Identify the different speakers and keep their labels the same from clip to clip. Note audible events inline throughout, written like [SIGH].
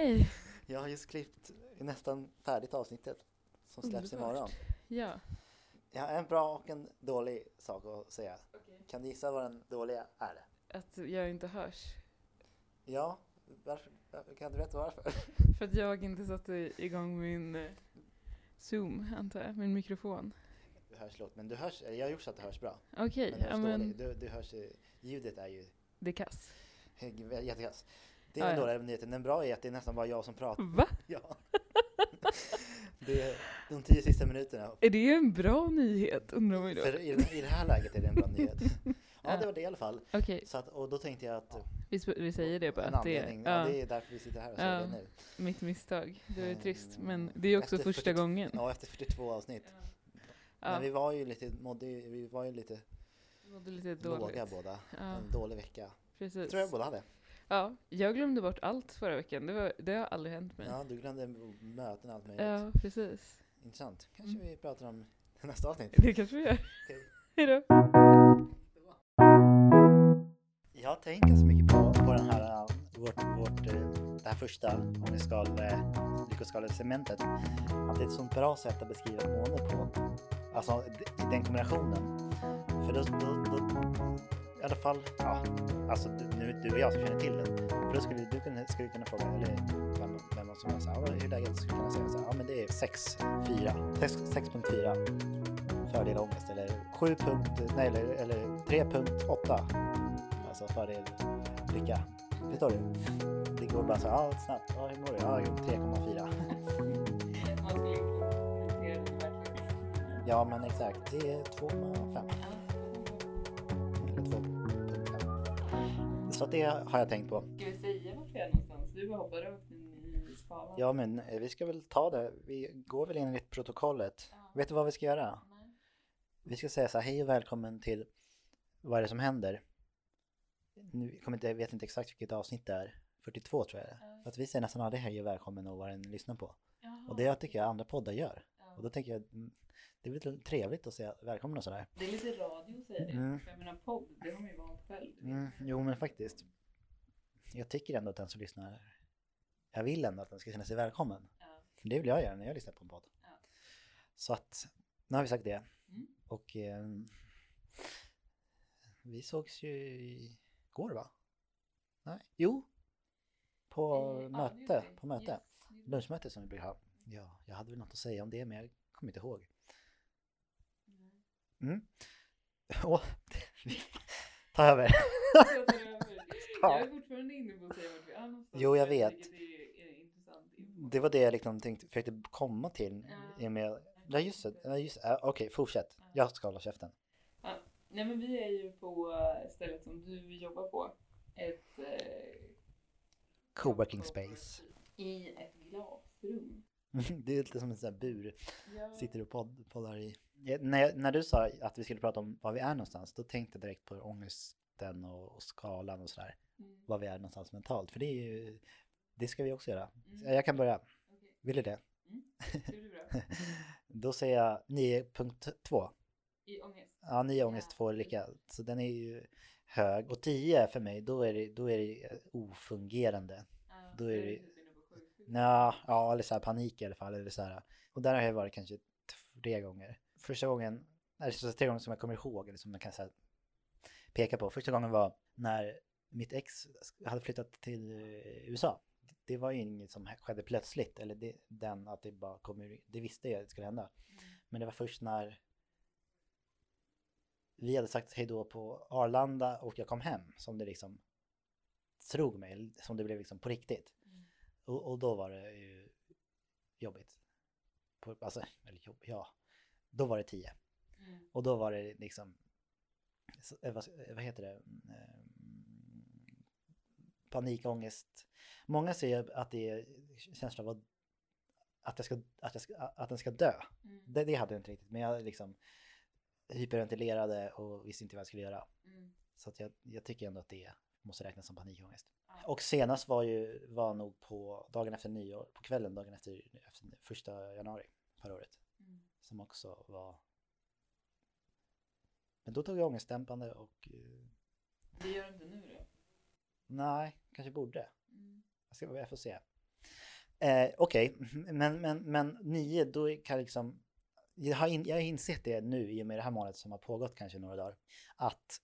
Speaker 1: Hej!
Speaker 2: Jag har just klippt nästan färdigt avsnittet som släpps
Speaker 1: Underbart.
Speaker 2: imorgon.
Speaker 1: Ja.
Speaker 2: Jag har en bra och en dålig sak att säga. Kan du gissa vad den dåliga är?
Speaker 1: Att jag inte hörs.
Speaker 2: Ja, varför, kan du berätta varför? [LAUGHS]
Speaker 1: För att jag inte satte igång min eh, Zoom, antar jag. Min mikrofon.
Speaker 2: Du hörs lågt, men du hörs, jag har gjort så att det hörs bra.
Speaker 1: Okej,
Speaker 2: Men du
Speaker 1: ja
Speaker 2: hörs
Speaker 1: men
Speaker 2: dåligt. Du, du hörs, eh, ljudet är ju
Speaker 1: det är kass.
Speaker 2: jättekass. Det är den
Speaker 1: ja.
Speaker 2: dåliga nyheten. Den bra är att det är nästan bara jag som pratar.
Speaker 1: Va? [LAUGHS]
Speaker 2: Ja. Det är de tio sista minuterna.
Speaker 1: Är det en bra nyhet undrar man ju då.
Speaker 2: För i, i det här läget är det en bra nyhet. [LAUGHS] Ja, det var det i alla fall.
Speaker 1: Okej,
Speaker 2: Så att, och då tänkte jag att
Speaker 1: vi, vi säger det bara.
Speaker 2: en
Speaker 1: det,
Speaker 2: anledning,
Speaker 1: är,
Speaker 2: ja.
Speaker 1: ja,
Speaker 2: det är därför vi sitter här och säger
Speaker 1: Ja.
Speaker 2: det nu.
Speaker 1: mitt misstag. Det är trist.
Speaker 2: Eh,
Speaker 1: Men det är också
Speaker 2: efter
Speaker 1: första
Speaker 2: 40
Speaker 1: gång.
Speaker 2: Ja, efter 42 avsnitt.
Speaker 1: Ja,
Speaker 2: Men vi var ju lite, mådde, ju- vi var ju lite
Speaker 1: det mådde lite
Speaker 2: låga
Speaker 1: dåligt.
Speaker 2: båda.
Speaker 1: Ja,
Speaker 2: En dålig vecka.
Speaker 1: precis.
Speaker 2: tror jag båda hade.
Speaker 1: Ja, jag glömde bort allt förra veckan. Det, var, det har aldrig hänt mig.
Speaker 2: Ja, du glömde möten och allt möjligt.
Speaker 1: Ja, precis.
Speaker 2: Intressant. Kanske
Speaker 1: Mm.
Speaker 2: vi pratar om [LAUGHS] nästa avsnitt.
Speaker 1: Det kanske vi gör.
Speaker 2: Okej. [LAUGHS]
Speaker 1: Hejdå.
Speaker 2: Jag tänkt ganska mycket på, på den här, vårt, vårt, äh, det här första äh, lyckoskalesementet. Att det är ett sånt bra sätt att beskriva ett mående på. Alltså den kombinationen. För då, då, då i alla fall, ja, alltså nu du och jag som känner till den. För då skulle du kunna, skulle kunna fråga, eller vem, vem som helst, ja, hur är läget? Skulle kunna säga så här, ja men det är 6.4, 6.4 fördel ångest eller 7 punkt, nej eller, eller 3.8 Alltså fördel lycka. Förstår du? Det går bara så här, ja snabbt, ja hur mår du? Ja, jo, 3,4. [LAUGHS]
Speaker 1: Man skulle implementera det verkligen.
Speaker 2: Ja men exakt, det är 2,5. Så det har jag tänkt på.
Speaker 1: Ska vi säga vart vi är någonstans? Du hoppar rakt in i skalan.
Speaker 2: Ja men eh, vi ska väl ta det, vi går väl enligt protokollet.
Speaker 1: Ja.
Speaker 2: Vet du vad vi ska göra?
Speaker 1: Nej.
Speaker 2: Vi ska säga så här, hej och välkommen till Vad är det som händer? Nu jag kommer inte, jag vet inte exakt vilket avsnitt det är. 42 tror jag det är.
Speaker 1: Ja.
Speaker 2: För att vi säger nästan aldrig hej och välkommen och vad den lyssnar på.
Speaker 1: Jaha.
Speaker 2: Och det tycker jag andra poddar gör.
Speaker 1: Ja.
Speaker 2: Och då tänker jag, mm, det är lite trevligt att säga välkommen och sådär.
Speaker 1: Det är lite radio säga det.
Speaker 2: Mm.
Speaker 1: För jag menar podd, det har man ju vant själv.
Speaker 2: Mm, jo men faktiskt. Jag tycker ändå att den som lyssnar, jag vill ändå att den ska känna sig välkommen.
Speaker 1: Ja.
Speaker 2: För det vill jag göra när jag lyssnar på en podd.
Speaker 1: Ja.
Speaker 2: Så att, nu har vi sagt det.
Speaker 1: Mm.
Speaker 2: Och ehm, vi sågs ju igår va? Nej, jo. På
Speaker 1: Eh, ja,
Speaker 2: möte,
Speaker 1: det.
Speaker 2: på möte.
Speaker 1: Yes.
Speaker 2: Lunchmöte som vi brukar ha. Ja, jag hade väl något att säga om det men jag kommer inte ihåg. Mm. [LAUGHS] Åh, [LAUGHS] ta över. [LAUGHS]
Speaker 1: Jag är fortfarande inne på att säga vart vi är någonstans.
Speaker 2: Jo, jag vet.
Speaker 1: Det
Speaker 2: var det jag liksom tänkte, försökte komma till.
Speaker 1: Ja.
Speaker 2: I och med, ja just det, ja, just, ja, okej fortsätt. Jag ska hålla käften.
Speaker 1: Nej men vi är ju på eh, stället som du jobbar på. Ett eh,
Speaker 2: Coworking space.
Speaker 1: I ett glasrum.
Speaker 2: Det är lite som en sån här bur.
Speaker 1: Ja.
Speaker 2: Sitter och podd, poddar i. Ja, när, när du sa att vi skulle prata om var vi är någonstans, då tänkte jag direkt på ångesten och, och skalan och sådär.
Speaker 1: Mm.
Speaker 2: Var vi är någonstans mentalt. För det är ju, det ska vi också göra.
Speaker 1: Mm.
Speaker 2: Jag kan börja.
Speaker 1: Okej.
Speaker 2: Vill du det?
Speaker 1: Mm. Det. [LAUGHS]
Speaker 2: Då säger jag 9.2.
Speaker 1: I ångest.
Speaker 2: Ja, 9 ångest, 2 lycka. Så den är ju hög. Och 10 för mig, då är det, då är det ofungerande.
Speaker 1: Ja,
Speaker 2: Då är det-. Nja, ja, eller så här panik i alla fall. Eller så här. Och där har jag varit kanske tre gånger. Första gången, eller så tre gånger som jag kommer ihåg, eller som jag kan här, peka på. Första gången var när mitt ex hade flyttat till eh, USA. Det var ju inget som skedde plötsligt, eller det, den att det bara kom ur, det visste jag att det skulle hända. Men det var först när vi hade sagt hej då på Arlanda och jag kom hem som det liksom slog mig, som det blev liksom på riktigt.
Speaker 1: Mm.
Speaker 2: Och, och då var det ju jobbigt. På, alltså, eller jobb, ja. Då var det 10.
Speaker 1: Mm.
Speaker 2: Och då var det liksom, så- eh, vad, heter det? Mm, Panikångest. Många säger att det är känslan av att, jag ska, att, jag ska, att den ska dö.
Speaker 1: Mm.
Speaker 2: Det, det hade jag inte riktigt, men jag liksom hyperventilerade och visste inte vad jag skulle göra.
Speaker 1: Mm.
Speaker 2: Så jag, jag tycker ändå att det måste räknas som panikångest.
Speaker 1: Ja.
Speaker 2: Och senast var ju var nog på dagen efter nyår, på kvällen dagen efter, efter första januari förra året. Som också var... Men då tog jag ångestdämpande och... eh,
Speaker 1: Det gör du inte nu då?
Speaker 2: Nej, kanske borde.
Speaker 1: Mm.
Speaker 2: Jag, ska, jag får se. Eh, Okej, [LAUGHS] men, men, men nio, då kan jag liksom... Jag har, in, jag har insett det nu i och med det här målet som har pågått kanske några dagar. Att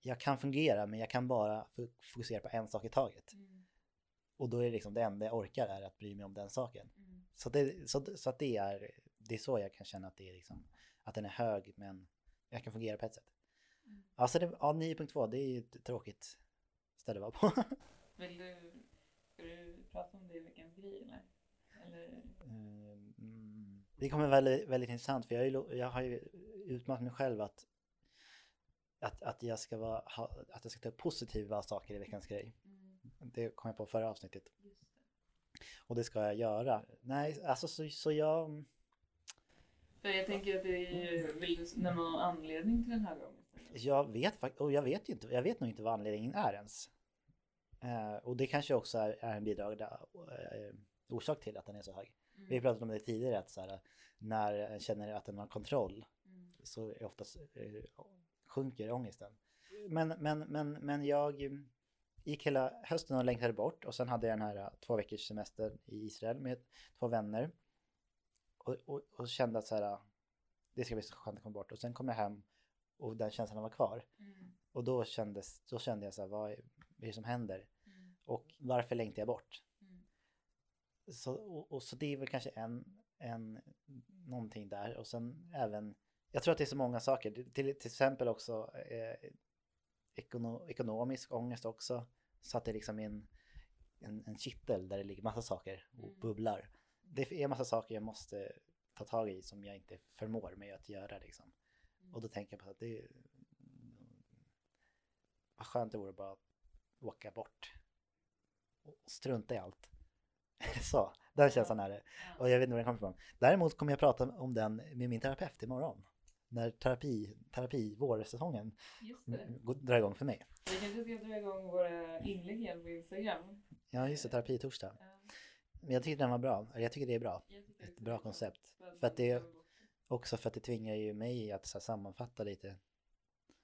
Speaker 2: jag kan fungera men jag kan bara fo- fokusera på en sak i taget.
Speaker 1: Mm.
Speaker 2: Och då är det liksom det enda jag orkar är att bry mig om den saken.
Speaker 1: Mm.
Speaker 2: Så, det, så, så att det är, det är så jag kan känna att det är liksom, att den är hög men jag kan fungera på ett sätt.
Speaker 1: Mm.
Speaker 2: Alltså det, ja, 9.2 det är ju ett tråkigt ställe att vara på. [LAUGHS]
Speaker 1: Vill du, ska du prata om det i veckans grej eller? Eller?
Speaker 2: Mm, det kommer väldigt, väldigt intressant för jag, är, jag har ju utmanat mig själv att, att, att, jag ska vara, att jag ska ta upp positiva saker i veckans grej.
Speaker 1: Mm.
Speaker 2: Det kom jag på förra avsnittet.
Speaker 1: Just det.
Speaker 2: Och det ska jag göra. Nej, alltså så, så jag...
Speaker 1: För jag tänker att det är, vill du nämna någon anledning till den här ångesten?
Speaker 2: Jag vet faktiskt, och jag vet ju inte, jag vet nog inte vad anledningen är ens. Eh, och det kanske också är, är en bidragande eh, orsak till att den är så hög. Vi har
Speaker 1: Mm.
Speaker 2: pratat om det tidigare, att så här, när en känner att den har kontroll
Speaker 1: Mm.
Speaker 2: så är oftast eh, sjunker ångesten. Men, men, men, men jag gick hela hösten och längtade bort och sen hade jag den här två veckors semester i Israel med två vänner. Och, och, och kände att så här, det ska bli så skönt att komma bort. Och sen kom jag hem och den känslan var kvar.
Speaker 1: Mm.
Speaker 2: Och då, kändes, då kände jag så här, vad är vad är det som händer?
Speaker 1: Mm.
Speaker 2: Och varför längtar jag bort?
Speaker 1: Mm.
Speaker 2: Så, och, och så det är väl kanske en, en någonting där och sen även jag tror att det är så många saker, till, till exempel också eh, ekono, ekonomisk ångest också så att det liksom är en, en, en kittel där det ligger massa saker och
Speaker 1: Mm.
Speaker 2: bubblar. Det är massa saker jag måste ta tag i som jag inte förmår med att göra liksom.
Speaker 1: Mm.
Speaker 2: Och då tänker jag på att det vad skönt det vore bara att åka bort och strunta i allt. [LAUGHS] Så, den känslan är det. Och jag vet inte var den kommer ifrån. Däremot kommer jag prata om den med min terapeut imorgon. När terapi, terapi vårsäsongen drar igång för mig.
Speaker 1: Vi kanske ska dra igång våra inlägg igen på Instagram.
Speaker 2: Ja, just det, terapi torsdag.
Speaker 1: Ja,
Speaker 2: Men jag tycker den var bra. Jag tycker det är bra. Ett bra
Speaker 1: är
Speaker 2: koncept.
Speaker 1: För
Speaker 2: att det- Också för att det tvingar ju mig att så sammanfatta lite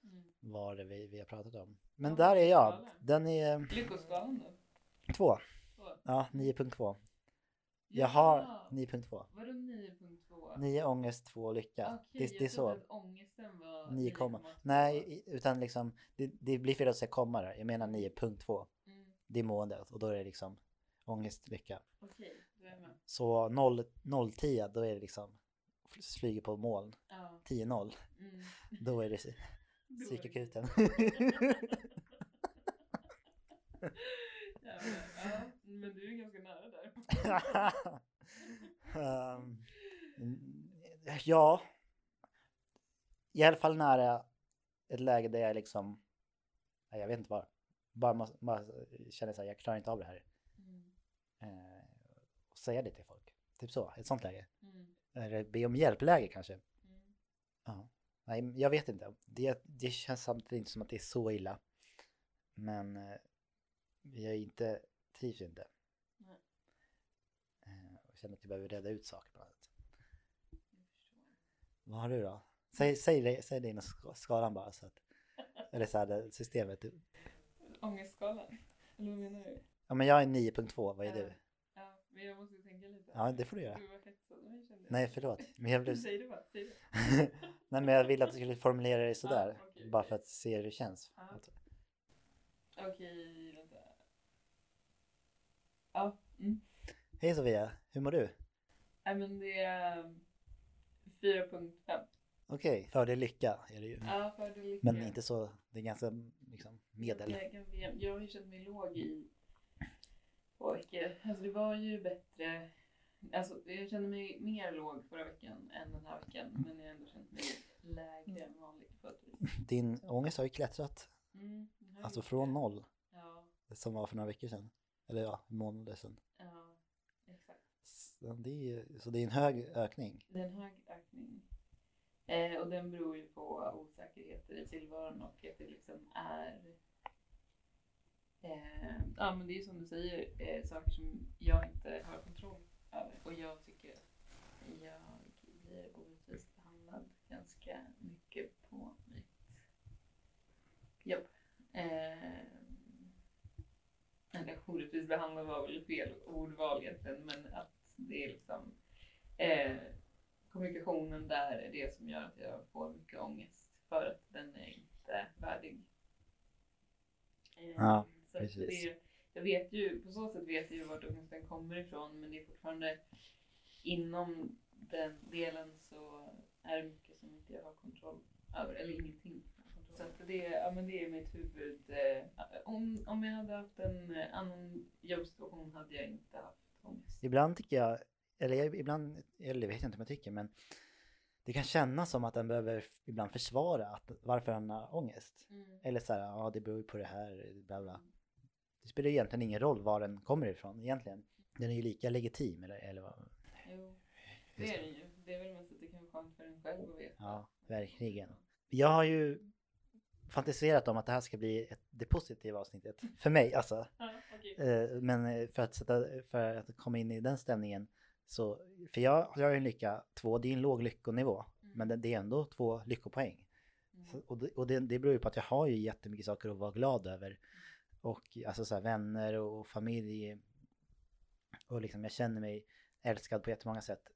Speaker 1: Mm.
Speaker 2: vad det är vi, vi har pratat om. Men
Speaker 1: Ja,
Speaker 2: där är jag. Den är
Speaker 1: Lyckoskalan då?
Speaker 2: två. Ja, 9.2. Jag har 9.2.
Speaker 1: Vadå 9.2?
Speaker 2: 9 ångest, 2 lycka.
Speaker 1: Okej,
Speaker 2: det, det är
Speaker 1: jag
Speaker 2: så.
Speaker 1: trodde att ångesten var
Speaker 2: 9, komma.
Speaker 1: 9,2.
Speaker 2: Nej, utan liksom det, det blir fel att säga komma där. Jag menar 9.2.
Speaker 1: Mm.
Speaker 2: Det är måendet och då är det liksom ångest, lycka.
Speaker 1: Okej, är med.
Speaker 2: Så 0, 010 då är det liksom fl- flyger på moln.
Speaker 1: Ja.
Speaker 2: 10-0
Speaker 1: Mm.
Speaker 2: då är det [LAUGHS] psykakuten.
Speaker 1: ja, men, ja, men du är ganska nära där. [LAUGHS]
Speaker 2: Mm, ja. I alla fall nära ett läge där jag liksom, jag vet inte var, bara, måste, bara känner så här, jag klarar inte av det här. Eh, och säga det till folk. Typ så, ett sånt läge.
Speaker 1: Mm.
Speaker 2: Eller be om hjälpläge kanske.
Speaker 1: Mm.
Speaker 2: Ja. Nej, jag vet inte. Det, det känns samtidigt inte som att det är så illa. Men eh, jag är inte, trivs inte.
Speaker 1: Nej.
Speaker 2: Eh, och känner att jag behöver reda ut saker på något sätt. Vad har du då? Säg, säg, säg det inom sk- skalan bara så att, eller så här, systemet.
Speaker 1: Ångestskalan? Eller vad menar du?
Speaker 2: Ja men jag är 9.2, vad är du?
Speaker 1: Ja, men jag måste tänka lite.
Speaker 2: Ja, det får du göra.
Speaker 1: Du var hetsad mig kände jag.
Speaker 2: Nej förlåt. Men jag [LAUGHS] blev...
Speaker 1: Säg det bara, säg det. [LAUGHS]
Speaker 2: Nej men jag ville att du skulle formulera det sådär.
Speaker 1: Ah, okej,
Speaker 2: bara
Speaker 1: okej.
Speaker 2: för att se hur det känns. Att-
Speaker 1: Okej, vänta. Ja, mm.
Speaker 2: Hej Sofia, hur mår du?
Speaker 1: Nej men det är um, 4.5.
Speaker 2: Okej, fördel lycka är det ju.
Speaker 1: Ja, för det är
Speaker 2: Men inte så, det är ganska liksom medel.
Speaker 1: Jag, jag, jag har ju känt mig låg i två veckor. Alltså det var ju bättre. Alltså jag kände mig mer låg förra veckan än den här veckan. Men jag har ändå känt mig lägre än vanligt på ett vis.
Speaker 2: Din ångest har ju klättrat.
Speaker 1: Mm, har
Speaker 2: Alltså från noll,
Speaker 1: Ja,
Speaker 2: som var för några veckor sedan. Eller ja, månader sedan.
Speaker 1: ja, exakt.
Speaker 2: Så det är, så det är en hög ökning.
Speaker 1: Det är en hög ökning. Eh, och den beror ju på osäkerheter i tillvaron och att det liksom är eh, Ja men det är som du säger, eh, saker som jag inte har kontroll över. Och jag tycker att jag blir orättvist behandlad ganska mycket på mitt jobb. Eh, eller orättvist behandlad var väl fel ordval egentligen, men att det är liksom eh, kommunikationen där är det som gör att jag får mycket ångest för att den är inte värdig. Eh,
Speaker 2: Ja,
Speaker 1: så
Speaker 2: precis.
Speaker 1: det, jag vet ju, på så sätt vet jag ju vart ångesten kommer ifrån, men det är fortfarande inom den delen så är det mycket som inte jag har kontroll över, eller ingenting. Så att det, ja, men det är mitt huvud. Eh, om, om jag hade haft en eh, annan jobbsituation hade jag inte haft ångest.
Speaker 2: Ibland tycker jag, eller jag, ibland, eller jag vet inte om jag tycker, men det kan kännas som att den behöver ibland försvara att, varför han har ångest. Eller så här, ja det beror ju på det här, bla bla. Det spelar egentligen ingen roll var den kommer ifrån egentligen. Den är ju lika legitim eller, eller vad?
Speaker 1: Jo, det är det ju. Det är väl mest att det kan vara skönt för en själv att veta.
Speaker 2: Ja, verkligen. Jag har ju fantiserat om att det här ska bli ett, det positiva avsnittet. För mig alltså. [LAUGHS]
Speaker 1: Ja, okej.
Speaker 2: Eh, Men eh, för att, sätta, för att komma in i den stämningen så, för jag, jag har ju en lycka två, det är en låg lyckonivå. Men det, det är ändå två lyckopoäng. Så, och det, och det, det beror ju på att jag har ju jättemycket saker att vara glad över. Och alltså så här, vänner och familj. Och liksom jag känner mig älskad på jättemånga sätt.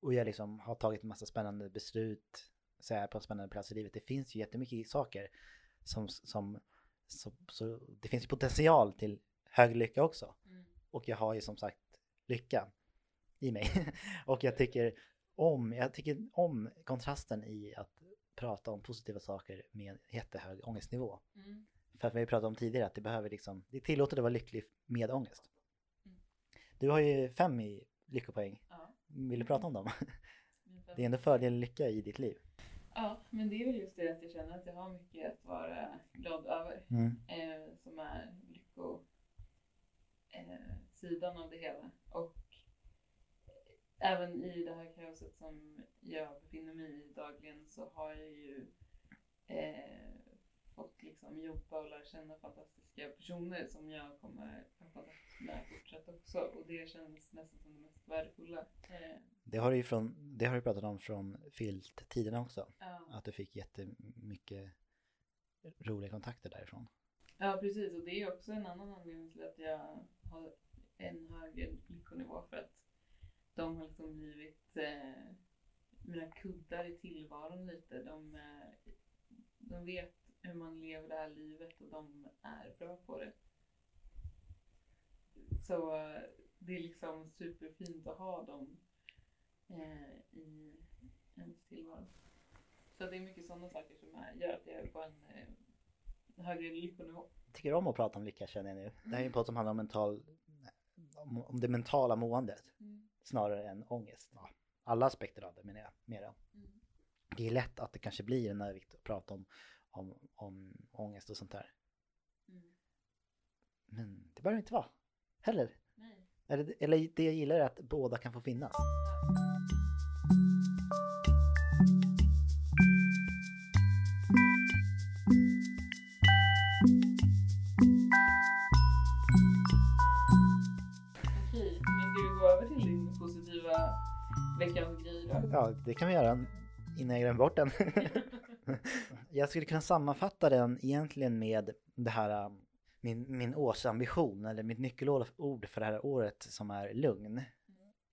Speaker 2: Och jag liksom har tagit en massa spännande beslut. Så jag är på en spännande plats i livet. Det finns ju jättemycket saker som, som, som så det finns ju potential till hög lycka också.
Speaker 1: Mm.
Speaker 2: Och jag har ju som sagt lycka i mig. [LAUGHS] och jag tycker om, jag tycker om kontrasten i att prata om positiva saker med jättehög ångestnivå.
Speaker 1: Mm.
Speaker 2: För att vi pratade om tidigare att det behöver liksom, det är tillåtet att vara lycklig med ångest.
Speaker 1: Mm.
Speaker 2: Du har ju fem i lyckopoäng.
Speaker 1: Ja.
Speaker 2: Vill du prata om dem? [LAUGHS] Det är ändå fördel och lycka i ditt liv.
Speaker 1: Ja, men det är väl just det att jag känner att jag har mycket att vara glad över.
Speaker 2: Mm.
Speaker 1: Eh, som är lycko eh, av det hela. Och även i det här kaoset som jag befinner mig i dagligen så har jag ju eh, liksom jobba och lära känna fantastiska personer som jag kommer ha med fortsatt också. Och det känns nästan som det mest värdefulla. Eh,
Speaker 2: Det har du ju från, det har du pratat om från Filt-tiderna också.
Speaker 1: ja.
Speaker 2: Att du fick jättemycket roliga kontakter därifrån.
Speaker 1: Ja, precis. Och det är också en annan anledning till att jag har en högre lyckonivå. För att de har liksom blivit eh, mina kuddar i tillvaron lite. De, eh, de vet hur man lever det här livet och de är bra på det. Så det är liksom superfint att ha dem eh, i ens tillvaro. Så det är mycket sådana saker som är, gör att jag är på en eh, högre lyckonivå.
Speaker 2: Tycker om att prata om lycka känner jag nu. Det här är en podd som handlar om, mental, om, om det mentala måendet
Speaker 1: Mm.
Speaker 2: snarare än ångest. Ja, alla aspekter av det menar jag mera.
Speaker 1: Mm.
Speaker 2: Det är lätt att det kanske blir en närvikt att prata om, om, om ångest och sånt där.
Speaker 1: Mm.
Speaker 2: Men det behöver inte vara. Heller.
Speaker 1: Nej.
Speaker 2: Eller, eller det jag gillar är att båda kan få finnas.
Speaker 1: Veckans grej då?
Speaker 2: Ja, det kan vi göra innan jag glömmer bort den. [LAUGHS] [LAUGHS] jag skulle kunna sammanfatta den egentligen med det här, um, min, min årsambition eller mitt nyckelord för det här året som är lugn.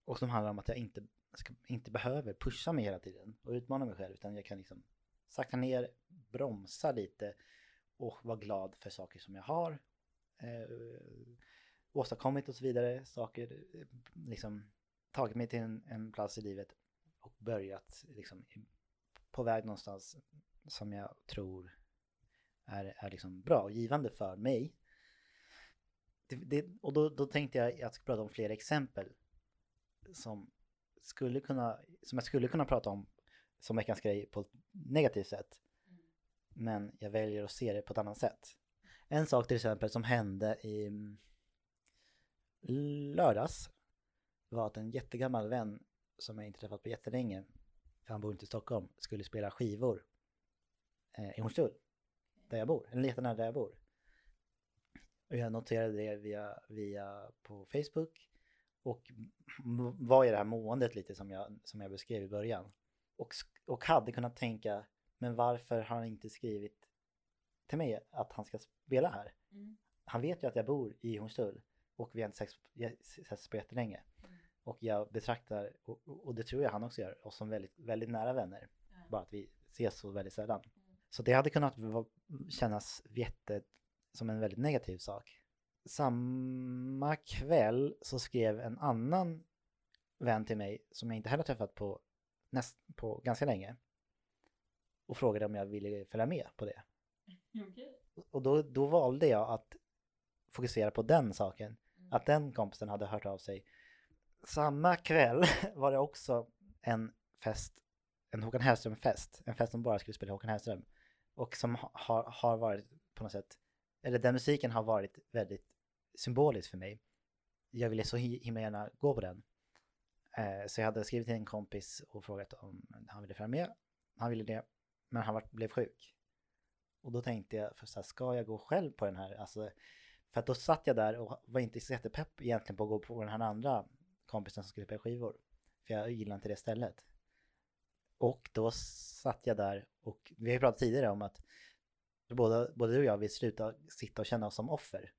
Speaker 2: Och som handlar om att jag inte, ska, inte behöver pusha mig hela tiden och utmana mig själv utan jag kan liksom sakta ner, bromsa lite och vara glad för saker som jag har eh, åstadkommit och så vidare. Saker, eh, liksom tagit mig till en, en plats i livet och börjat liksom på väg någonstans som jag tror är, är liksom bra och givande för mig. Det, det, och då, då tänkte jag att jag skulle prata om flera exempel som, skulle kunna, som jag skulle kunna prata om som veckans grej på ett negativt sätt. Men jag väljer att se det på ett annat sätt. En sak till exempel som hände i mm, lördags var att en jättegammal vän som jag inte träffat på jättelänge, för han bor inte i Stockholm, skulle spela skivor eh, i Hornstull, där jag bor, eller jättenära där jag bor. Och jag noterade det via, via på Facebook och var i det här måendet lite som jag, som jag beskrev i början. Och, och hade kunnat tänka, men varför har han inte skrivit till mig att han ska spela här?
Speaker 1: Mm.
Speaker 2: Han vet ju att jag bor i Hornstull och vi har inte setts på jättelänge.
Speaker 1: Mm.
Speaker 2: Och jag betraktar, och, och det tror jag han också gör, oss som väldigt, väldigt nära vänner.
Speaker 1: Ja.
Speaker 2: Bara att vi ses så väldigt sällan. Så det hade kunnat kännas jätte, som en väldigt negativ sak. Samma kväll så skrev en annan vän till mig som jag inte heller träffat på, näst, på ganska länge och frågade om jag ville följa med på det. [LAUGHS]
Speaker 1: Okej.
Speaker 2: Och då, då valde jag att fokusera på den saken,
Speaker 1: Mm.
Speaker 2: att den kompisen hade hört av sig. Samma kväll [LAUGHS] var det också en fest, en Håkan Hellström-fest, en fest som bara skulle spela Håkan Hellström. Och som har, har varit på något sätt, eller den musiken har varit väldigt symbolisk för mig. Jag ville så himla gärna gå på den. Eh, så jag hade skrivit till en kompis och frågat om han ville följa med. Han ville det, men han var, blev sjuk. Och då tänkte jag, för så här, ska jag gå själv på den här? Alltså, för att då satt jag där och var inte så jättepepp egentligen på att gå på den här andra kompisen som skulle spela skivor. För jag gillar inte det stället. Och då satt jag där och vi har ju pratat tidigare om att både, både du och jag vill sluta sitta och känna oss som offer.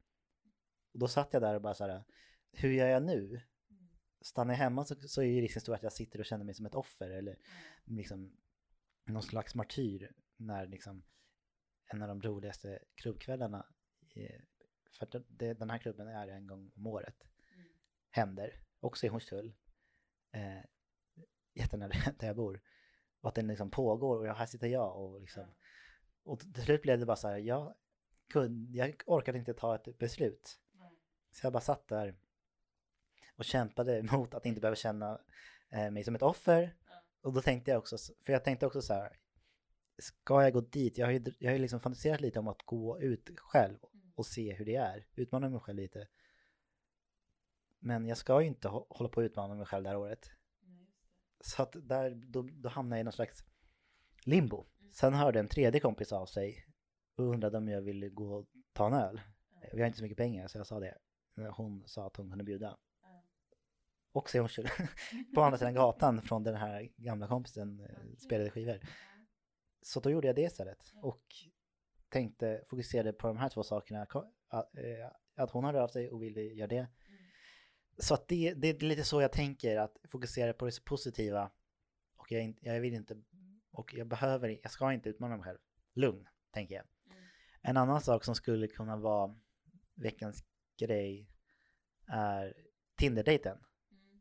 Speaker 2: Och då satt jag där och bara så här, hur gör jag nu?
Speaker 1: Mm.
Speaker 2: Stannar jag hemma så, så är ju risken stor att jag sitter och känner mig som ett offer eller
Speaker 1: Ja.
Speaker 2: liksom någon slags martyr när liksom en av de roligaste klubbkvällarna, för det, den här klubben är en gång om året,
Speaker 1: Mm.
Speaker 2: händer, också i Hornstull, eh, jättenära [LAUGHS] där jag bor, och att den liksom pågår och här sitter jag och liksom, och till slut blev det bara så här, jag, kunde, jag orkade inte ta ett beslut. Så jag bara satt där och kämpade mot att inte behöva känna eh, mig som ett offer. Och då tänkte jag också, för jag tänkte också så här, ska jag gå dit? Jag har ju, jag har ju liksom fantiserat lite om att gå ut själv
Speaker 1: Mm.
Speaker 2: och se hur det är, utmana mig själv lite. Men jag ska ju inte hå- hålla på att utmana mig själv det här året. Så att där, då, då hamnade jag i någon slags limbo.
Speaker 1: Mm.
Speaker 2: Sen hörde en tredje kompis av sig och undrade om jag ville gå och ta en öl. Vi har inte så mycket pengar så jag sa det. Hon sa att hon kunde bjuda.
Speaker 1: Ja.
Speaker 2: Också i Hornstull. [LAUGHS] På andra sidan gatan från den här gamla kompisen eh, spelade skivor. Så då gjorde jag det istället. Och tänkte, fokuserade på de här två sakerna. Eh, att hon hörde av sig och ville göra det. Så att det, det är lite så jag tänker, att fokusera på det positiva. Och jag, jag vill inte, och jag behöver, jag ska inte utmana mig själv. Lugn, tänker jag.
Speaker 1: Mm.
Speaker 2: En annan sak som skulle kunna vara veckans grej är Tinder-dejten
Speaker 1: Mm.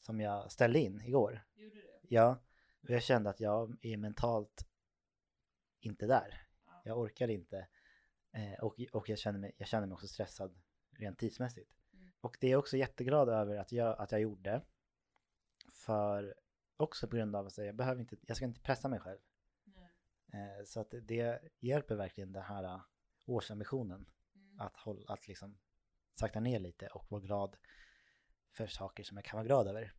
Speaker 2: som jag ställde in igår.
Speaker 1: Gjorde det?
Speaker 2: Ja, och jag kände att jag är mentalt inte där.
Speaker 1: Ja.
Speaker 2: Jag orkar inte. Eh, och och jag, känner mig, jag känner mig också stressad rent tidsmässigt. Och det är jag också jätteglad över att jag, att jag gjorde. För också på grund av att jag behöver inte, jag ska inte pressa mig själv. Eh, så att det- hjälper verkligen den här eh, årsambitionen.
Speaker 1: Mm.
Speaker 2: Att, hålla, att liksom sakta ner lite och vara glad för saker som jag kan vara glad över.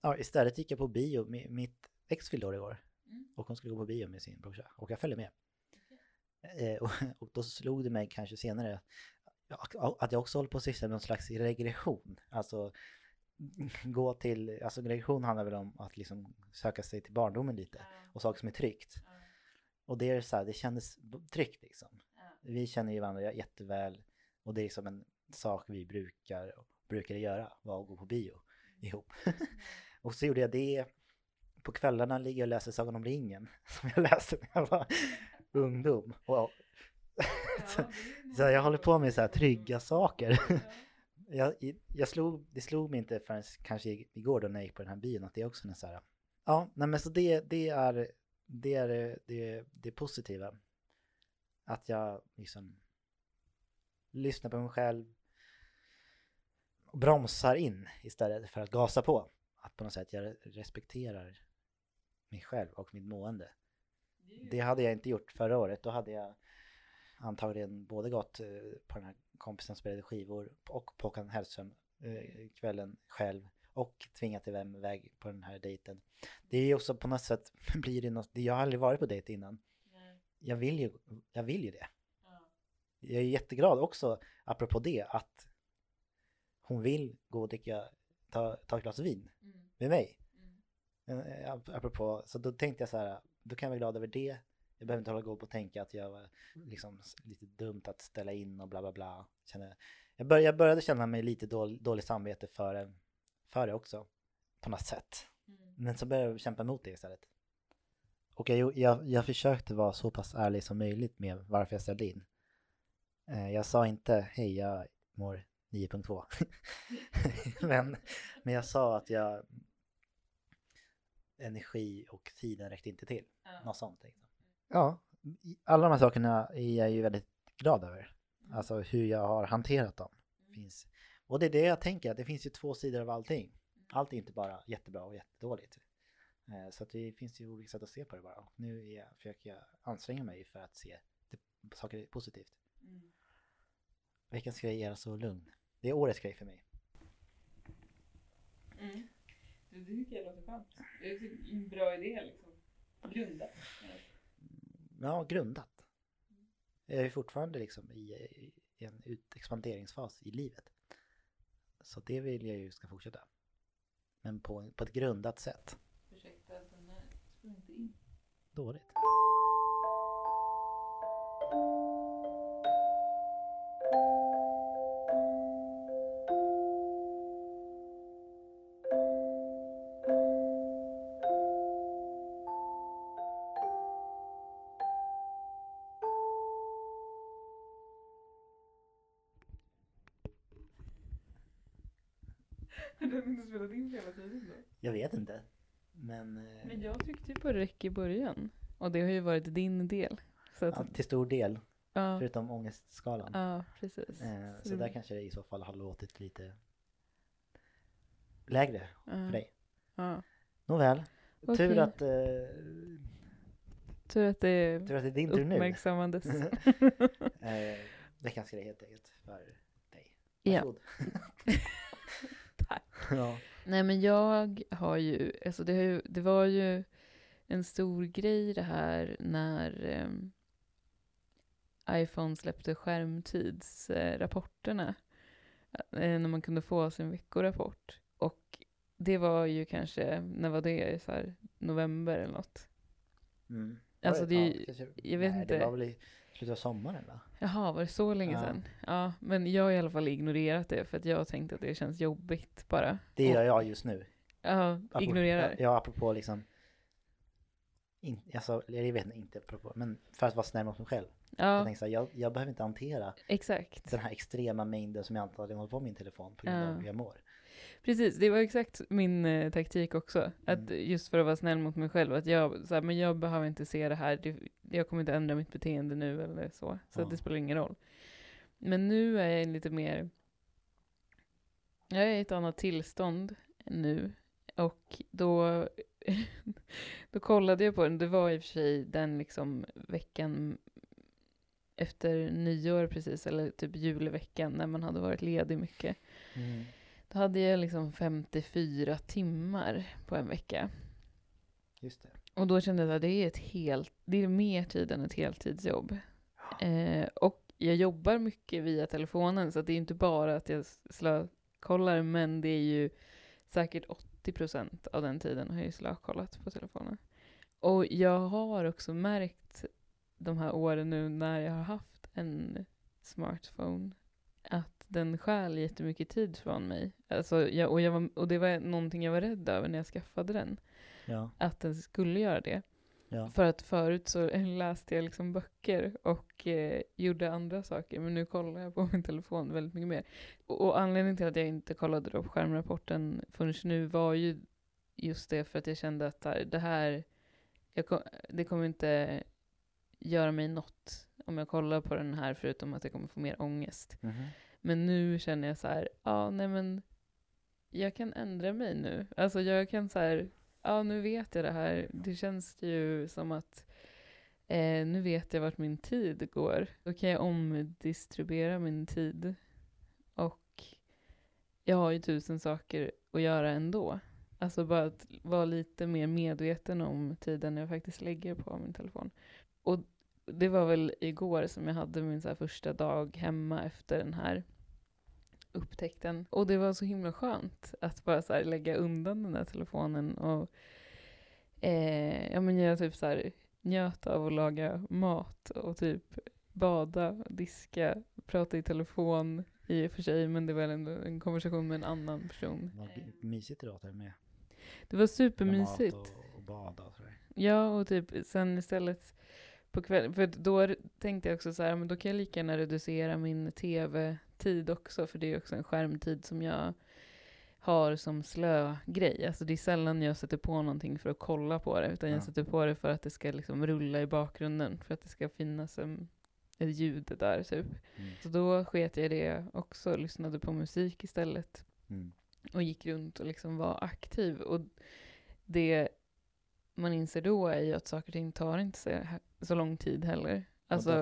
Speaker 2: Ja, istället gick jag på bio. Mi- Mitt ex fyllde år igår
Speaker 1: Mm.
Speaker 2: och hon skulle gå på bio med sin brorsa och jag följde med.
Speaker 1: Okej.
Speaker 2: Eh, och, och då slog det mig kanske senare att jag också håller på att syssla med någon slags regression. Alltså [LAUGHS] gå till, alltså regression handlar väl om att liksom söka sig till barndomen lite
Speaker 1: Ja.
Speaker 2: och saker som är tryggt.
Speaker 1: Ja.
Speaker 2: Och det är så här, det kändes tryggt liksom.
Speaker 1: Ja.
Speaker 2: Vi känner ju varandra jätteväl och det är som en sak vi brukar, brukade göra, var att gå på bio ihop.
Speaker 1: Mm. [LAUGHS]
Speaker 2: Och så gjorde jag det. På kvällarna ligger jag och läser Sagan om ringen [LAUGHS] som jag läste när jag var ungdom. Och, så, så jag håller på med så här trygga saker.
Speaker 1: Ja. [LAUGHS]
Speaker 2: Jag, jag slog, det slog mig inte förrän kanske igår då när jag gick på den här bion att det är också en så här. Ja, nej men så det, det är det är det, det, det positiva. Att jag liksom lyssnar på mig själv och bromsar in istället för att gasa på. Att på något sätt jag respekterar mig själv och mitt mående.
Speaker 1: Det
Speaker 2: hade jag inte gjort förra året. Då hade jag antagligen både gått eh, på den här kompisen som spelade skivor och på Håkan Hellström eh, kvällen själv och tvingat iväg på den här dejten. Det är ju också på något sätt [LAUGHS] blir det något, jag har aldrig varit på dejt innan.
Speaker 1: Nej.
Speaker 2: Jag vill ju, jag vill ju det.
Speaker 1: Ja.
Speaker 2: Jag är jätteglad också, apropå det, att hon vill gå och dricka, ta, ta ett glas vin
Speaker 1: Mm.
Speaker 2: med mig.
Speaker 1: Mm.
Speaker 2: Eh, ap- Apropå, så då tänkte jag så här, då kan jag vara glad över det. Jag behöver inte hålla på och tänka att jag var liksom s- lite dumt att ställa in och bla bla bla. Jag, bör, jag började känna mig lite dålig, dålig samvete för, för det också. På något sätt.
Speaker 1: Mm.
Speaker 2: Men så började jag kämpa emot det istället. Och jag, jag, jag försökte vara så pass ärlig som möjligt med varför jag ställde in. Eh, Jag sa inte hej jag mår 9.2. [LAUGHS] men, men jag sa att jag energi och tiden räckte inte till.
Speaker 1: Ja.
Speaker 2: Något sånt. Liksom. Ja, alla de här sakerna är jag ju väldigt glad över.
Speaker 1: Mm.
Speaker 2: Alltså hur jag har hanterat dem. Finns. Och det är det jag tänker, att det finns ju två sidor av allting. Allt är inte bara jättebra och jättedåligt. Eh, Så att det finns ju olika sätt att se på det bara. Och nu är jag, försöker jag anstränga mig för att se det, saker positivt.
Speaker 1: Mm.
Speaker 2: Veckans grej är alltså lugn. Det är årets grej för mig.
Speaker 1: Mm. Det tycker jag låter skönt. Det är en bra idé liksom. Grunda.
Speaker 2: Ja, grundat. Jag är fortfarande liksom i, i en expanderingsfas i livet. Så det vill jag ju ska fortsätta. Men på, på ett grundat sätt.
Speaker 1: Ursäkta den här spelar inte in.
Speaker 2: Dåligt. [LAUGHS]
Speaker 1: Den har inte spelat in hela tiden då.
Speaker 2: Jag vet inte. Men, eh,
Speaker 1: Men jag tryckte ju på räck i början. Och det har ju varit din del. Så att,
Speaker 2: ja, till stor del.
Speaker 1: ja,
Speaker 2: Förutom ångestskalan.
Speaker 1: ja, precis.
Speaker 2: Eh,
Speaker 1: Så
Speaker 2: så
Speaker 1: det-
Speaker 2: där kanske det i så fall har låtit lite lägre
Speaker 1: ja,
Speaker 2: för dig.
Speaker 1: Ja.
Speaker 2: Nåväl. Tur
Speaker 1: Okej.
Speaker 2: att, eh,
Speaker 1: Tur att det
Speaker 2: tur att det är din tur nu.
Speaker 1: uppmärksammades. [LAUGHS] [LAUGHS]
Speaker 2: Eh, veckans grej helt enkelt för dig.
Speaker 1: Ja.
Speaker 2: Varsågod.
Speaker 1: Tack. [LAUGHS]
Speaker 2: ja.
Speaker 1: Nej men jag har ju, alltså det, har ju, det var ju en stor grej det här när ehm, iPhone släppte skärmtidsrapporterna. Eh, när man kunde få sin veckorapport. Och det var ju kanske, när var det? Så här, november eller något.
Speaker 2: Mm.
Speaker 1: Alltså det,
Speaker 2: ja, kanske-
Speaker 1: jag vet
Speaker 2: nej,
Speaker 1: inte.
Speaker 2: Det var väl i slutet av sommaren va?
Speaker 1: Jaha, var det så länge
Speaker 2: Ja.
Speaker 1: sedan? Ja, men jag har i alla fall ignorerat det för att jag tänkte att det känns jobbigt bara.
Speaker 2: Det gör jag just nu.
Speaker 1: Ja,
Speaker 2: Apropå-
Speaker 1: ignorerar.
Speaker 2: Ja, apropå liksom in, alltså, jag vet inte, apropå, men för att vara snäll mot mig själv. Jag
Speaker 1: Ja,
Speaker 2: tänkte så här, jag, jag behöver inte hantera
Speaker 1: exakt.
Speaker 2: den här extrema mängden som jag antagligen håller på med min telefon på grund
Speaker 1: Ja.
Speaker 2: av hur jag mår.
Speaker 1: Precis, det var exakt min eh, taktik också. Att
Speaker 2: Mm.
Speaker 1: just för att vara snäll mot mig själv, att jag, så här, men jag behöver inte se det här, det, jag kommer inte ändra mitt beteende nu eller så. Så
Speaker 2: Ja.
Speaker 1: det spelar ingen roll. Men nu är jag lite mer, jag är i ett annat tillstånd nu. Och då, [LAUGHS] då kollade jag på den, det var i och för sig den liksom veckan efter nyår precis, eller typ julveckan när man hade varit ledig mycket.
Speaker 2: Mm.
Speaker 1: Då hade jag liksom 54 timmar på en vecka.
Speaker 2: Just det.
Speaker 1: Och då kände jag att det är ett helt, det är mer tid än ett heltidsjobb. Eh, och jag jobbar mycket via telefonen så det är inte bara att jag slökollar men det är ju säkert 80% av den tiden har jag ju slökollat på telefonen. Och jag har också märkt de här åren nu när jag har haft en smartphone den stjäl jättemycket tid från mig. Alltså jag, och, jag var, och det var någonting jag var rädd över när jag skaffade den.
Speaker 2: Ja.
Speaker 1: Att den skulle göra det.
Speaker 2: Ja.
Speaker 1: För att förut så [LAUGHS] läste jag liksom böcker och eh, gjorde andra saker. Men nu kollar jag på min telefon väldigt mycket mer. Och, och anledningen till att jag inte kollade då på skärmrapporten förrän nu var ju just det för att jag kände att det här, jag, ko- det kommer inte göra mig något om jag kollar på den här förutom att jag kommer få mer ångest.
Speaker 2: Mhm.
Speaker 1: Men nu känner jag så här, ja nej men jag kan ändra mig nu. Alltså jag kan så här, ja nu vet jag det här. Det känns ju som att eh, nu vet jag vart min tid går. Då kan jag omdistribuera min tid. Och jag har ju tusen saker att göra ändå. Alltså bara att vara lite mer medveten om tiden jag faktiskt lägger på min telefon. Och det var väl igår som jag hade min så första dag hemma efter den här upptäckten. Och det var så himla skönt att bara så lägga undan den där telefonen och eh, ja men jag typ så här njöt av att laga mat och typ bada, diska, prata i telefon i och för sig, men det var ändå en konversation med en annan person.
Speaker 2: Vad mysigt det låter med
Speaker 1: Det var supermysigt.
Speaker 2: och, och bada och.
Speaker 1: Ja, och typ sen istället på kvällen, för då tänkte jag också så här, men då kan jag lika gärna reducera min tv-tid också, för det är också en skärmtid som jag har som slö grej. Alltså det är sällan jag sätter på någonting för att kolla på det, utan
Speaker 2: Ja.
Speaker 1: jag sätter på det för att det ska liksom rulla i bakgrunden, för att det ska finnas en, ett ljud där typ.
Speaker 2: Mm.
Speaker 1: Så då sket jag det också, lyssnade på musik istället
Speaker 2: Mm.
Speaker 1: och gick runt och liksom var aktiv. Och det man inser då är ju att saker och ting tar inte så, så lång tid heller. Alltså,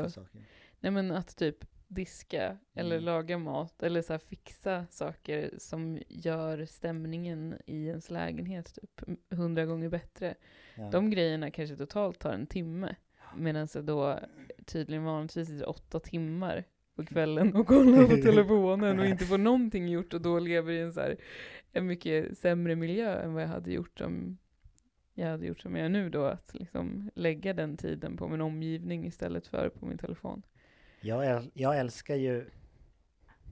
Speaker 1: nej men att typ diska eller
Speaker 2: Mm.
Speaker 1: laga mat eller så fixa saker som gör stämningen i ens lägenhet typ hundra gånger bättre.
Speaker 2: Ja.
Speaker 1: De grejerna kanske totalt tar en timme. Medan jag då tydligen vanligtvis sitter åtta timmar på kvällen och kollar på [LAUGHS] telefonen och inte får någonting gjort och då lever i en så här en mycket sämre miljö än vad jag hade gjort om jag hade gjort som jag gör nu då, att liksom lägga den tiden på min omgivning istället för på min telefon.
Speaker 2: Jag, äl- jag älskar ju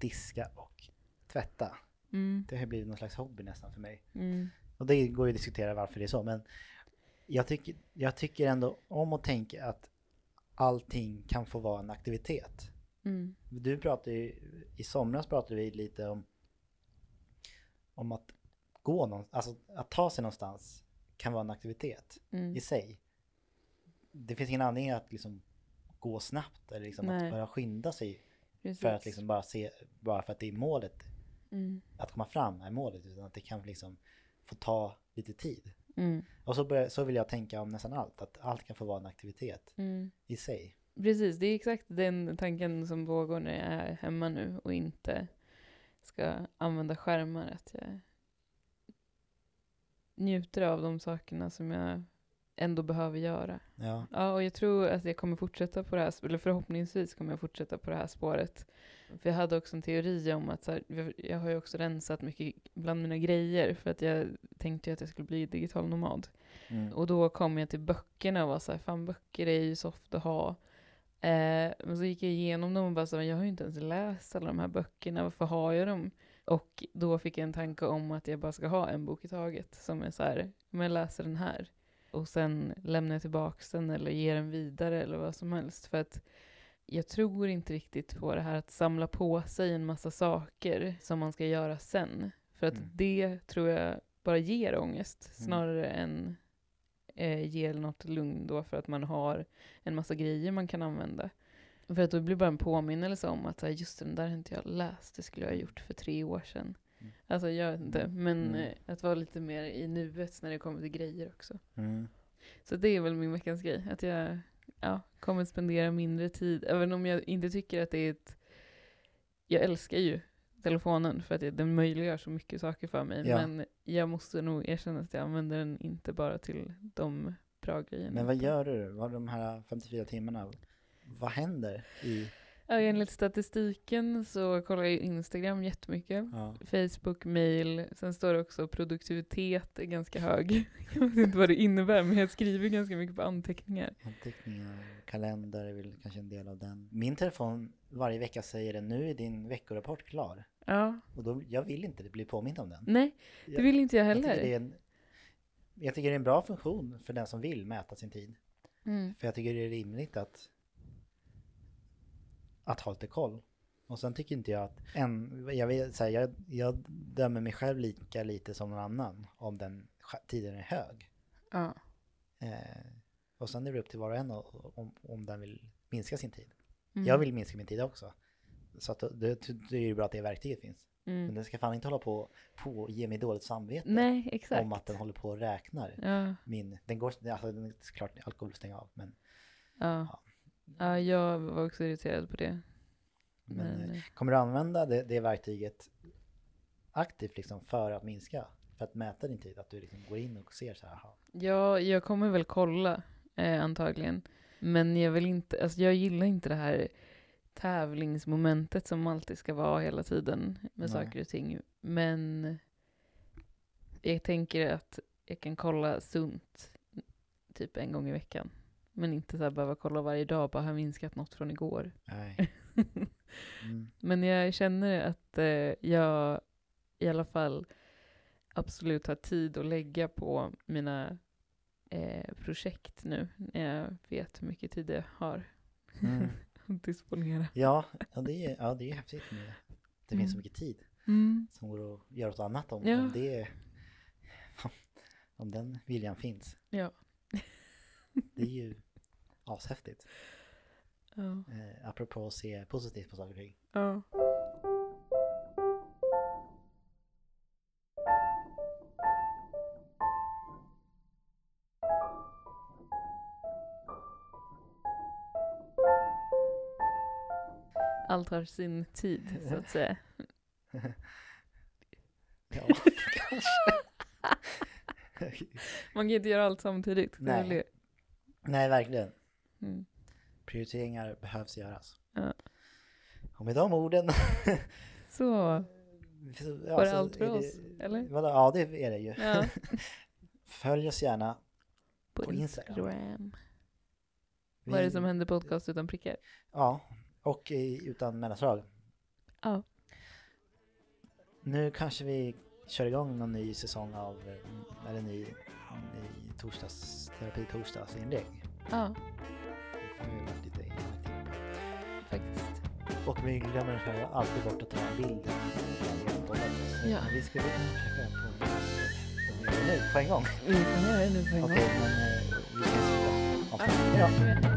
Speaker 2: diska och tvätta.
Speaker 1: Mm,
Speaker 2: Det har blivit någon slags hobby nästan för mig.
Speaker 1: mm,
Speaker 2: Och det går ju att diskutera varför det är så, men jag tycker, jag tycker ändå om att tänka att allting kan få vara en aktivitet.
Speaker 1: mm,
Speaker 2: Du pratade ju, i somras pratade vi lite om, om att gå någonstans, alltså att ta sig någonstans kan vara en aktivitet
Speaker 1: mm.
Speaker 2: i sig. Det finns ingen anledning att liksom gå snabbt eller liksom
Speaker 1: Nej.
Speaker 2: att bara skynda sig
Speaker 1: Precis.
Speaker 2: för att liksom bara se, bara för att det är målet,
Speaker 1: Mm,
Speaker 2: att komma fram är målet, utan att det kan liksom få ta lite tid.
Speaker 1: mm,
Speaker 2: Och så, börjar, så vill jag tänka om nästan allt, att allt kan få vara en aktivitet
Speaker 1: mm.
Speaker 2: i sig.
Speaker 1: Precis, det är exakt den tanken som pågår när jag är hemma nu och inte ska använda skärmar. Att jag njuter av de sakerna som jag ändå behöver göra.
Speaker 2: Ja,
Speaker 1: Ja, och jag tror att jag kommer fortsätta på det här, eller förhoppningsvis kommer jag fortsätta på det här spåret. För jag hade också en teori om att så här, jag- har ju också rensat mycket bland mina grejer för att jag tänkte ju att jag skulle bli digital nomad.
Speaker 2: mm.
Speaker 1: Och då kom jag till böckerna och var så här, fan böcker är ju soft att ha. Eh, men så gick jag igenom dem och bara så här, jag har ju inte ens läst alla de här böckerna, varför har jag dem? Och då fick jag en tanke om att jag bara ska ha en bok i taget som är så här, men jag läser den här. Och sen lämnar jag tillbaka den eller ger den vidare eller vad som helst. För att jag tror inte riktigt på det här att samla på sig en massa saker som man ska göra sen. För att
Speaker 2: Mm.
Speaker 1: det tror jag bara ger ångest snarare än eh, ger något lugn då för att man har en massa grejer man kan använda. För att då blir det bara en påminnelse om att så här, just den där har inte jag läst, det skulle jag ha gjort för tre år sedan.
Speaker 2: Mm.
Speaker 1: Alltså jag vet inte, men
Speaker 2: Mm.
Speaker 1: eh, att vara lite mer i nuet när det kommer till grejer också.
Speaker 2: Mm.
Speaker 1: Så det är väl min veckans grej, att jag ja, kommer att spendera mindre tid, även om jag inte tycker att det är ett... Jag älskar ju telefonen för att den möjliggör så mycket saker för mig,
Speaker 2: Ja.
Speaker 1: men jag måste nog erkänna att jag använder den inte bara till de bra grejerna.
Speaker 2: Men vad gör du? Vad de här 54 timmarna? Vad händer i...
Speaker 1: Ja, enligt statistiken så kollar jag Instagram jättemycket.
Speaker 2: Ja,
Speaker 1: Facebook, mail, sen står det också produktivitet är ganska hög. [LAUGHS] Jag vet inte vad det innebär, men jag skriver ganska mycket på anteckningar.
Speaker 2: anteckningar, kalender är väl kanske en del av den. Min telefon varje vecka säger det, nu är din veckorapport klar.
Speaker 1: Ja,
Speaker 2: Och då, jag vill inte bli påmind om den.
Speaker 1: nej, det vill inte jag
Speaker 2: Jag tycker,
Speaker 1: heller.
Speaker 2: det är en, jag tycker det är en bra funktion för den som vill mäta sin tid.
Speaker 1: Mm.
Speaker 2: För jag tycker det är rimligt att, att ha lite koll. Och sen tycker inte jag att, en, jag, så här, jag, jag dömer mig själv lika lite som någon annan om den tiden är hög.
Speaker 1: Ja.
Speaker 2: Eh, och sen är det upp till var och en om, om den vill minska sin tid.
Speaker 1: Mm.
Speaker 2: Jag vill minska min tid också. Så att det, det är ju bra att det verktyget finns. Men
Speaker 1: Mm.
Speaker 2: den ska fan inte hålla på, på och ge mig dåligt samvete
Speaker 1: Nej,
Speaker 2: om att den håller på och räknar.
Speaker 1: Ja,
Speaker 2: Min, den går, alltså den är klart alkohol stänga av men,
Speaker 1: ja. Ja, jag var också irriterad på det.
Speaker 2: men
Speaker 1: Men,
Speaker 2: eh,
Speaker 1: eh,
Speaker 2: kommer du använda det, det verktyget aktivt liksom för att minska? För att mäta din tid? Att du liksom går in och ser så här, aha,
Speaker 1: ja, jag kommer väl kolla eh, antagligen. Men jag vill inte, alltså jag gillar inte det här tävlingsmomentet som alltid ska vara hela tiden med
Speaker 2: Nej.
Speaker 1: saker och ting. Men jag tänker att jag kan kolla sunt typ en gång i veckan. Men inte så här behöva kolla varje dag, bara har minskat något från igår.
Speaker 2: nej. [LAUGHS] Mm.
Speaker 1: Men jag känner att eh, jag i alla fall absolut har tid att lägga på mina eh, projekt nu. När jag vet hur mycket tid jag har
Speaker 2: Mm. [LAUGHS]
Speaker 1: att disponera.
Speaker 2: Ja, ja, det är, ja, det är häftigt med det finns så
Speaker 1: Mm.
Speaker 2: mycket tid
Speaker 1: Mm.
Speaker 2: som går att göra något annat om,
Speaker 1: Ja.
Speaker 2: om det [LAUGHS] om den viljan finns.
Speaker 1: Ja.
Speaker 2: Det är ju ashäftigt.
Speaker 1: Ja.
Speaker 2: Eh, apropå att se positivt på saker och ting.
Speaker 1: ja. Allt har sin tid, så att säga. [LAUGHS]
Speaker 2: Ja, kanske. [LAUGHS]
Speaker 1: Man kan inte göra allt samtidigt.
Speaker 2: Nej. Nej, verkligen.
Speaker 1: Mm.
Speaker 2: Prioriteringar behövs göras.
Speaker 1: Ja.
Speaker 2: Och med de orden [LAUGHS]
Speaker 1: Så, [LAUGHS]
Speaker 2: så-
Speaker 1: Var det allt för
Speaker 2: det-
Speaker 1: oss, eller?
Speaker 2: Vadå? Ja, det är det ju.
Speaker 1: ja. [LAUGHS]
Speaker 2: Följ oss gärna.
Speaker 1: På,
Speaker 2: På Instagram.
Speaker 1: Instagram.
Speaker 2: Vi-
Speaker 1: Vad är det som händer podcast utan prickar?
Speaker 2: Ja, och i, utan mellanslag.
Speaker 1: Ja.
Speaker 2: Nu kanske vi kör igång någon ny säsong av, eller ny, ny torsdags, terapi torsdagsinlägg.
Speaker 1: Ja,
Speaker 2: lite
Speaker 1: faktiskt.
Speaker 2: Och vi glömmer alltid bort att ta en bild. när vi har poddat. Så
Speaker 1: Ja.
Speaker 2: Vi skulle kunna försöka på nu, på en gång.
Speaker 1: Vi kan göra det nu på en gång.
Speaker 2: Okej, men eh, vi. Hej då.
Speaker 1: är det.